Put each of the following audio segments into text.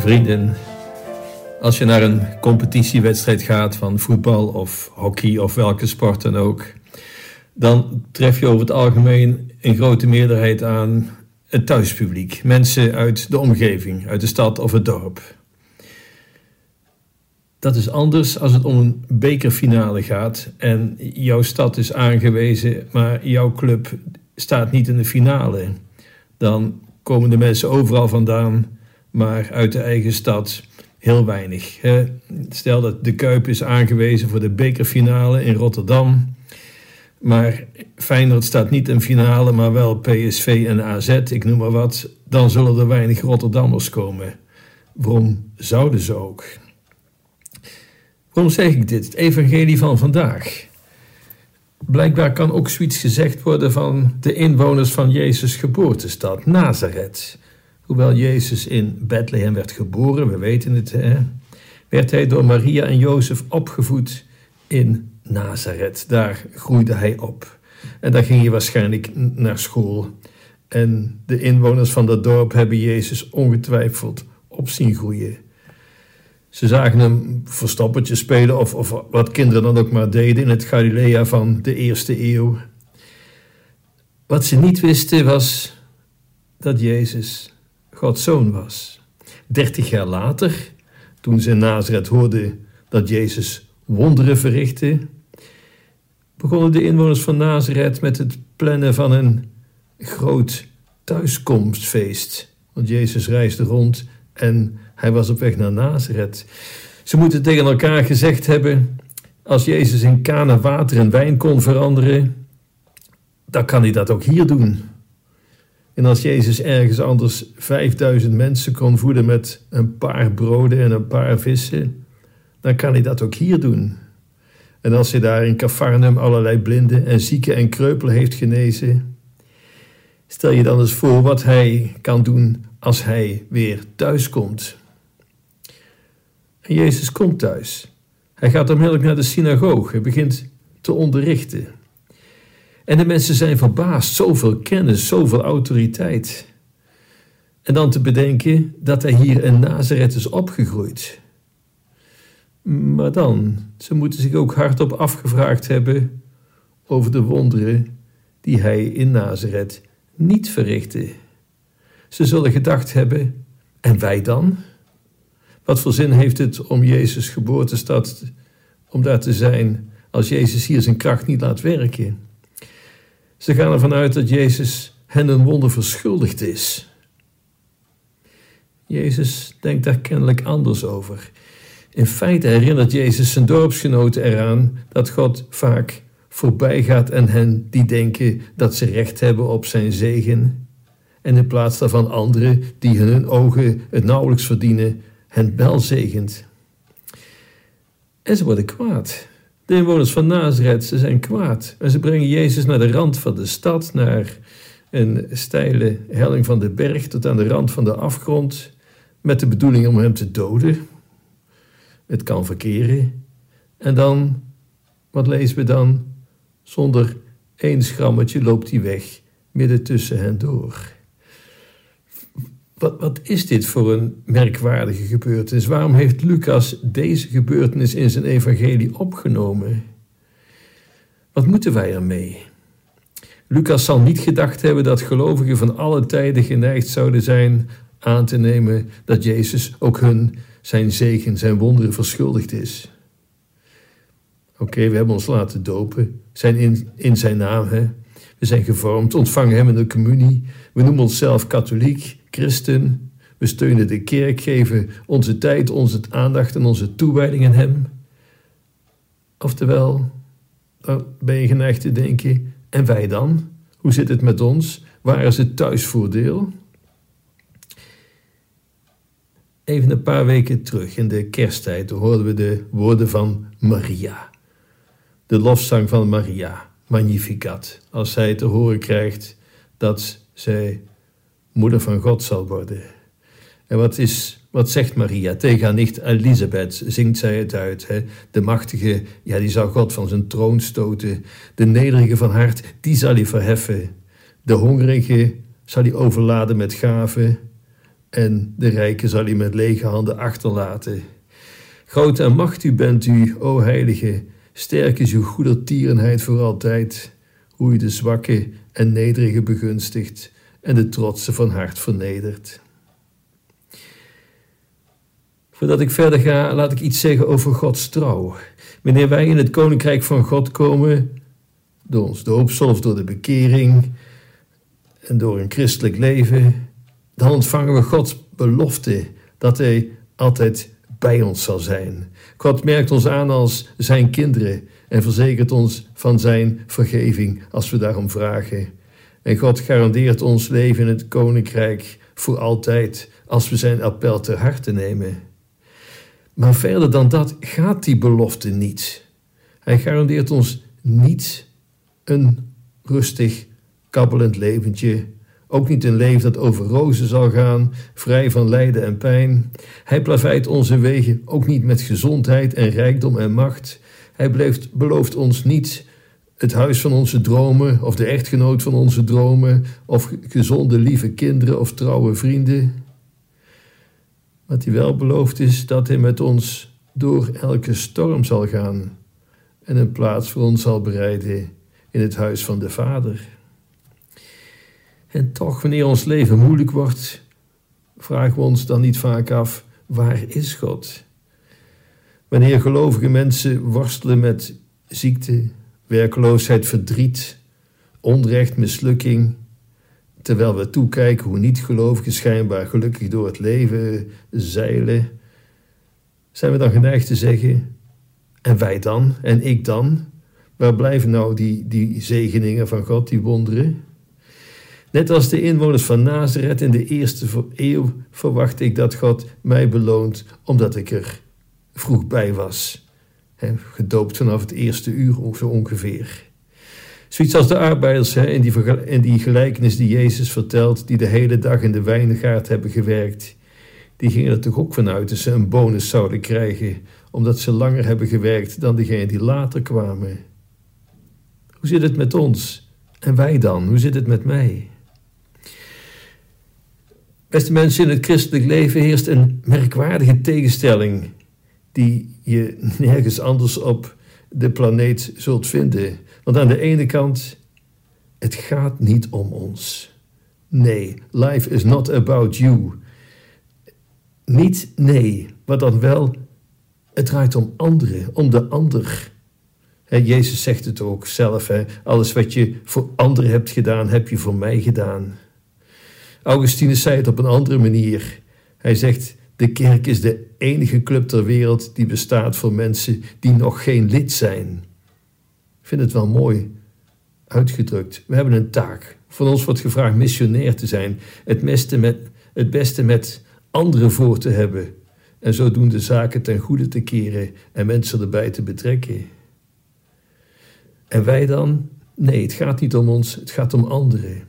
Vrienden, als je naar een competitiewedstrijd gaat van voetbal of hockey of welke sport dan ook, dan tref je over het algemeen een grote meerderheid aan het thuispubliek. Mensen uit de omgeving, uit de stad of het dorp. Dat is anders als het om een bekerfinale gaat en jouw stad is aangewezen, maar jouw club staat niet in de finale. Dan komen de mensen overal vandaan, maar uit de eigen stad heel weinig. Stel dat de Kuip is aangewezen voor de bekerfinale in Rotterdam. Maar Feyenoord staat niet in finale, maar wel PSV en AZ, ik noem maar wat. Dan zullen er weinig Rotterdammers komen. Waarom zouden ze ook? Waarom zeg ik dit? Het evangelie van vandaag. Blijkbaar kan ook zoiets gezegd worden van de inwoners van Jezus' geboortestad, Nazareth. Hoewel Jezus in Bethlehem werd geboren, we weten het, hè, werd hij door Maria en Jozef opgevoed in Nazareth. Daar groeide hij op. En daar ging hij waarschijnlijk naar school. En de inwoners van dat dorp hebben Jezus ongetwijfeld op zien groeien. Ze zagen hem verstoppertje spelen of, of wat kinderen dan ook maar deden in het Galilea van de eerste eeuw. Wat ze niet wisten was dat Jezus Gods zoon was. Dertig jaar later, toen ze in Nazareth hoorden dat Jezus wonderen verrichtte, begonnen de inwoners van Nazareth met het plannen van een groot thuiskomstfeest. Want Jezus reisde rond en hij was op weg naar Nazareth. Ze moeten tegen elkaar gezegd hebben: als Jezus in Kana water en wijn kon veranderen, dan kan hij dat ook hier doen. En als Jezus ergens anders 5000 mensen kon voeden met een paar broden en een paar vissen, dan kan hij dat ook hier doen. En als hij daar in Capharnaum allerlei blinden en zieken en kreupelen heeft genezen, stel je dan eens voor wat hij kan doen als hij weer thuis komt. En Jezus komt thuis. Hij gaat onmiddellijk naar de synagoge. Hij begint te onderrichten. En de mensen zijn verbaasd. Zoveel kennis, zoveel autoriteit. En dan te bedenken dat hij hier in Nazareth is opgegroeid. Maar dan, ze moeten zich ook hardop afgevraagd hebben over de wonderen die hij in Nazareth niet verrichtte. Ze zullen gedacht hebben: en wij dan? Wat voor zin heeft het om Jezus' geboortestad, om daar te zijn, als Jezus hier zijn kracht niet laat werken? Ze gaan ervan uit dat Jezus hen een wonder verschuldigd is. Jezus denkt daar kennelijk anders over. In feite herinnert Jezus zijn dorpsgenoten eraan dat God vaak voorbij gaat en hen die denken dat ze recht hebben op zijn zegen. En in plaats daarvan anderen die hun ogen het nauwelijks verdienen, hen wel zegent. En ze worden kwaad. De inwoners van Nazareth, ze zijn kwaad. En ze brengen Jezus naar de rand van de stad, naar een steile helling van de berg tot aan de rand van de afgrond, met de bedoeling om hem te doden. Het kan verkeren. En dan, wat lezen we dan? Zonder één schrammetje loopt hij weg, midden tussen hen door. Wat, wat is dit voor een merkwaardige gebeurtenis? Waarom heeft Lucas deze gebeurtenis in zijn evangelie opgenomen? Wat moeten wij ermee? Lucas zal niet gedacht hebben dat gelovigen van alle tijden geneigd zouden zijn aan te nemen dat Jezus ook hun zijn zegen, zijn wonderen verschuldigd is. Oké, we hebben ons laten dopen, zijn in, in zijn naam, hè? we zijn gevormd, ontvangen hem in de communie, we noemen onszelf katholiek, christen. We steunen de kerk, geven onze tijd, onze aandacht en onze toewijding aan Hem. Oftewel, dan ben je geneigd te denken: en wij dan? Hoe zit het met ons? Waar is het thuisvoordeel? Even een paar weken terug in de kersttijd hoorden we de woorden van Maria. De lofzang van Maria, Magnificat, als zij te horen krijgt dat zij moeder van God zal worden. En wat, is, wat zegt Maria tegen haar nicht Elisabeth? Zingt zij het uit. Hè? De machtige, ja, die zal God van zijn troon stoten. De nederige van hart, die zal hij verheffen. De hongerige zal hij overladen met gaven. en de rijken zal hij met lege handen achterlaten. Groot en machtig bent u, o Heilige, sterk is uw goedertierenheid voor altijd, hoe u de zwakke en nederige begunstigt en de trotse van hart vernedert. Voordat ik verder ga, laat ik iets zeggen over Gods trouw. Wanneer wij in het koninkrijk van God komen, door ons doopsel of door de bekering en door een christelijk leven, dan ontvangen we Gods belofte dat Hij altijd bij ons zal zijn. God merkt ons aan als Zijn kinderen en verzekert ons van Zijn vergeving als we daarom vragen. En God garandeert ons leven in het koninkrijk voor altijd als we Zijn appel ter harte nemen. Maar verder dan dat gaat die belofte niet. Hij garandeert ons niet een rustig, kabbelend leventje. Ook niet een leven dat over rozen zal gaan, vrij van lijden en pijn. Hij plaveit onze wegen ook niet met gezondheid en rijkdom en macht. Hij belooft, ons niet het huis van onze dromen, of de echtgenoot van onze dromen, of gezonde, lieve kinderen of trouwe vrienden. Wat hij wel belooft is dat hij met ons door elke storm zal gaan en een plaats voor ons zal bereiden in het huis van de Vader. En toch, wanneer ons leven moeilijk wordt, vragen we ons dan niet vaak af: waar is God? Wanneer gelovige mensen worstelen met ziekte, werkloosheid, verdriet, onrecht, mislukking, terwijl we toekijken hoe niet-gelovigen schijnbaar gelukkig door het leven zeilen, zijn we dan geneigd te zeggen: en wij dan? En ik dan? Waar blijven nou die, die zegeningen van God, die wonderen? Net als de inwoners van Nazareth in de eerste eeuw verwacht ik dat God mij beloont omdat ik er vroeg bij was. Gedoopt vanaf het eerste uur zo ongeveer. Zoiets als de arbeiders in, die, in die gelijkenis die Jezus vertelt, die de hele dag in de wijngaard hebben gewerkt. Die gingen er toch ook vanuit dat ze een bonus zouden krijgen, omdat ze langer hebben gewerkt dan degenen die later kwamen. Hoe zit het met ons? En wij dan? Hoe zit het met mij? Beste mensen, in het christelijk leven heerst een merkwaardige tegenstelling die je nergens anders op de planeet zult vinden. Want aan de ene kant, het gaat niet om ons. Nee, life is not about you. Niet nee, maar dan wel, het draait om anderen, om de ander. Jezus zegt het ook zelf, alles wat je voor anderen hebt gedaan, heb je voor mij gedaan. Augustinus zei het op een andere manier. Hij zegt: De kerk is de enige club ter wereld die bestaat voor mensen die nog geen lid zijn. Ik vind het wel mooi uitgedrukt. We hebben een taak. Van ons wordt gevraagd missionair te zijn, het beste met, het beste met anderen voor te hebben en zodoende zaken ten goede te keren en mensen erbij te betrekken. En wij dan? Nee, het gaat niet om ons, het gaat om anderen.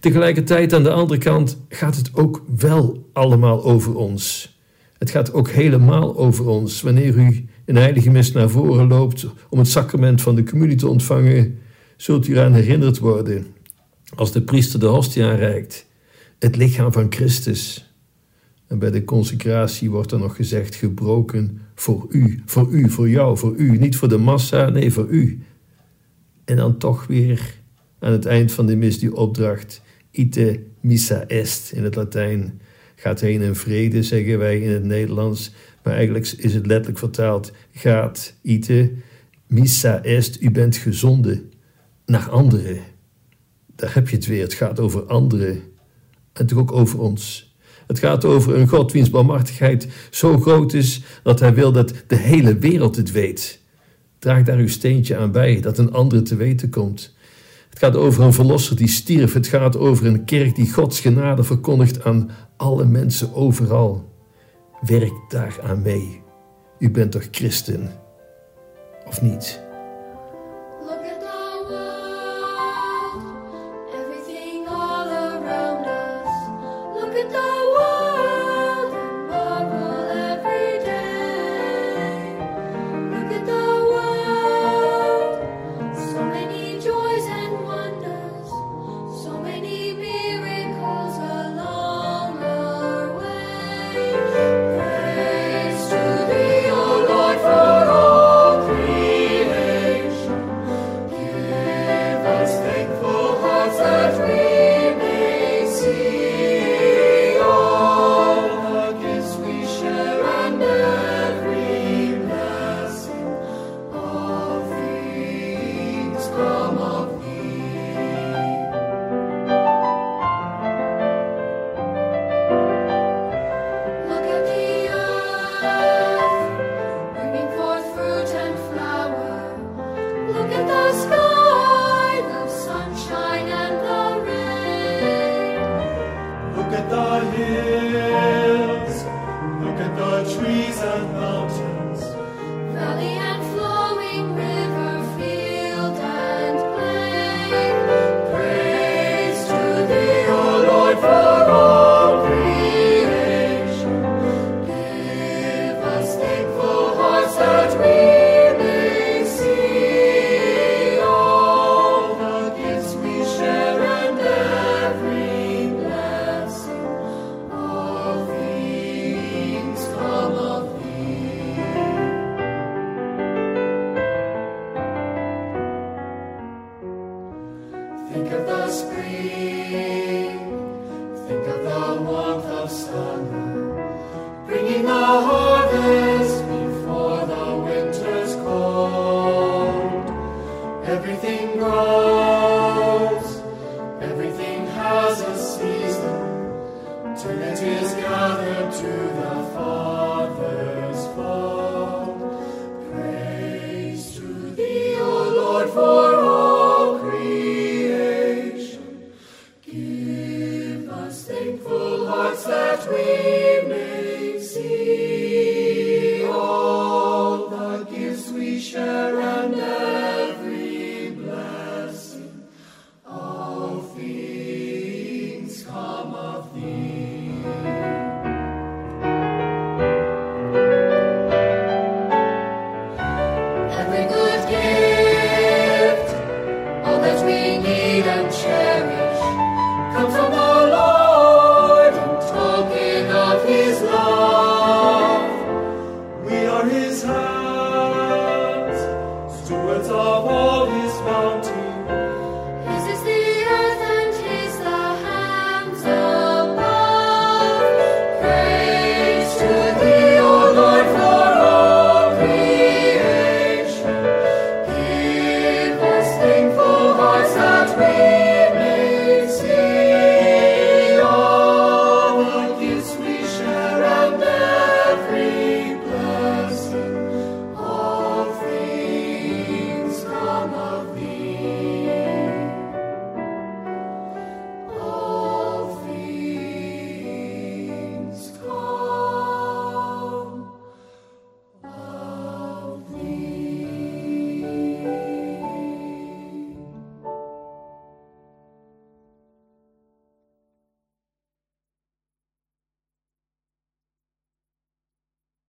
Tegelijkertijd aan de andere kant gaat het ook wel allemaal over ons. Het gaat ook helemaal over ons. Wanneer u in heilige mis naar voren loopt om het sacrament van de communie te ontvangen, zult u eraan herinnerd worden, als de priester de hostie aanreikt, het lichaam van Christus. En bij de consecratie wordt er nog gezegd gebroken voor u, voor u, voor jou, voor u, niet voor de massa, nee, voor u. En dan toch weer aan het eind van de mis die opdracht, ite missa est in het Latijn. Gaat heen in vrede, zeggen wij in het Nederlands. Maar eigenlijk is het letterlijk vertaald: gaat ite missa est, u bent gezonden naar anderen. Daar heb je het weer. Het gaat over anderen. En toch ook over ons. Het gaat over een God wiens barmhartigheid zo groot is dat hij wil dat de hele wereld het weet. Draag daar uw steentje aan bij, dat een ander te weten komt. Het gaat over een verlosser die stierf. Het gaat over een kerk die Gods genade verkondigt aan alle mensen overal. Werk daar aan mee. U bent toch christen? Of niet? Think of the spring, think of the warmth of summer, bringing the harvest before the winter's cold. Everything grows, everything has a season, till it is gathered to the